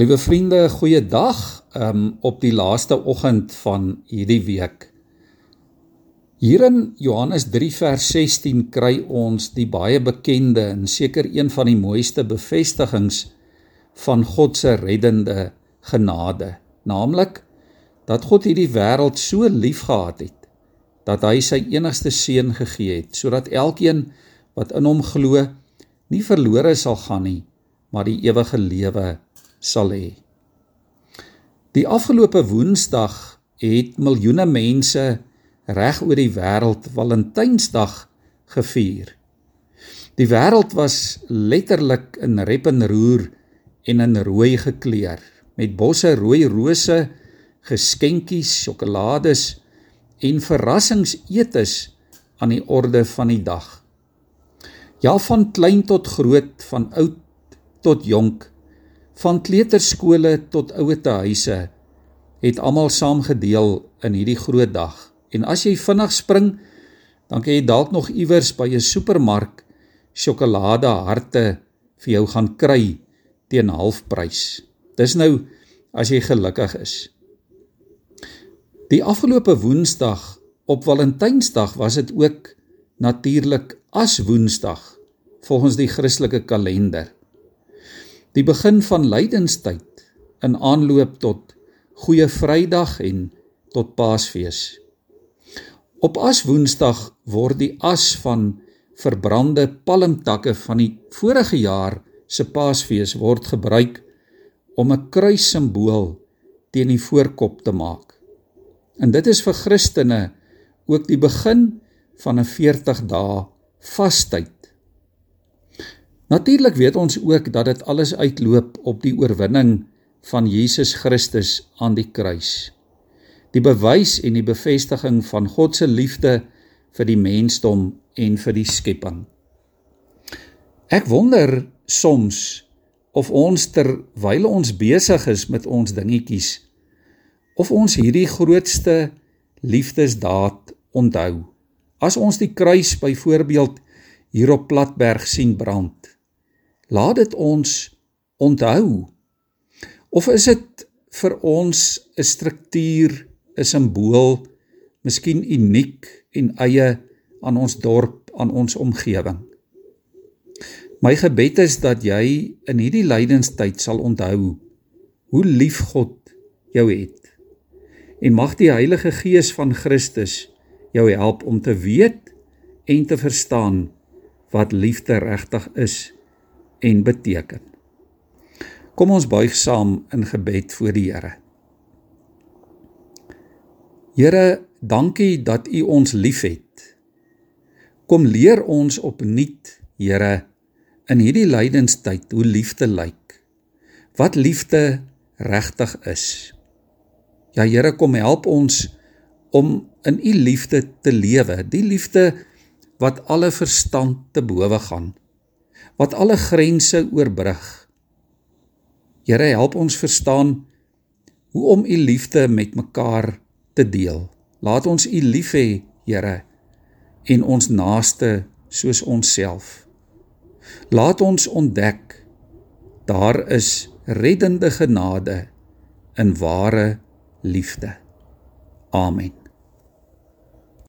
Liewe vriende, goeiedag um, op die laaste oggend van hierdie week. Hier in Johannes 3 vers 16 kry ons die baie bekende en seker een van die mooiste bevestigings van God se reddende genade, naamlik dat God hierdie wêreld so liefgehad het dat hy sy enigste seun gegee het sodat elkeen wat in hom glo nie verlore sal gaan nie, maar die ewige lewe sal hê. Die afgelope Woensdag het miljoene mense reg oor die wêreld Valentynsdag gevier. Die wêreld was letterlik in rep en roer en in rooi gekleur met bosse rooi rose, geskenkies, sjokolades en verrassingsetes aan die orde van die dag. Ja van klein tot groot, van oud tot jonk van kleuterskole tot ouete huise het almal saam gedeel in hierdie groot dag. En as jy vinnig spring, dan kan jy dalk nog iewers by 'n supermark sjokolade harte vir jou gaan kry teen halfprys. Dis nou as jy gelukkig is. Die afgelope Woensdag op Valentynsdag was dit ook natuurlik as Woensdag volgens die Christelike kalender die begin van lydenstyd in aanloop tot Goeie Vrydag en tot Paasfees. Op Aswoensdag word die as van verbrande palmtakke van die vorige jaar se Paasfees word gebruik om 'n kruissimbool teen die voorkop te maak. En dit is vir Christene ook die begin van 'n 40 dae vastyd Natuurlik weet ons ook dat dit alles uitloop op die oorwinning van Jesus Christus aan die kruis. Die bewys en die bevestiging van God se liefde vir die mensdom en vir die skepping. Ek wonder soms of ons terwyl ons besig is met ons dingetjies of ons hierdie grootste liefdesdaad onthou. As ons die kruis byvoorbeeld hier op Platberg sien brand, laat dit ons onthou. Of is dit vir ons 'n struktuur 'n simbool miskien uniek en eie aan ons dorp aan ons omgewing my gebed is dat jy in hierdie lydenstyd sal onthou hoe lief God jou het. En mag die Heilige Gees van Christus jou help om te weet en te verstaan wat liefde regtig is en beteken. Kom ons buig saam in gebed voor die Here. Here, dankie dat U ons liefhet. Kom leer ons opnuut, Here, in hierdie lydenstyd hoe liefde lyk. Wat liefde regtig is. Ja Here, kom help ons om in U liefde te lewe, die liefde wat alle verstand te bowe gaan wat alle grense oorbrug. Here help ons verstaan hoe om u liefde met mekaar te deel. Laat ons u lief hê, Here, en ons naaste soos onsself. Laat ons ontdek daar is reddende genade in ware liefde. Amen.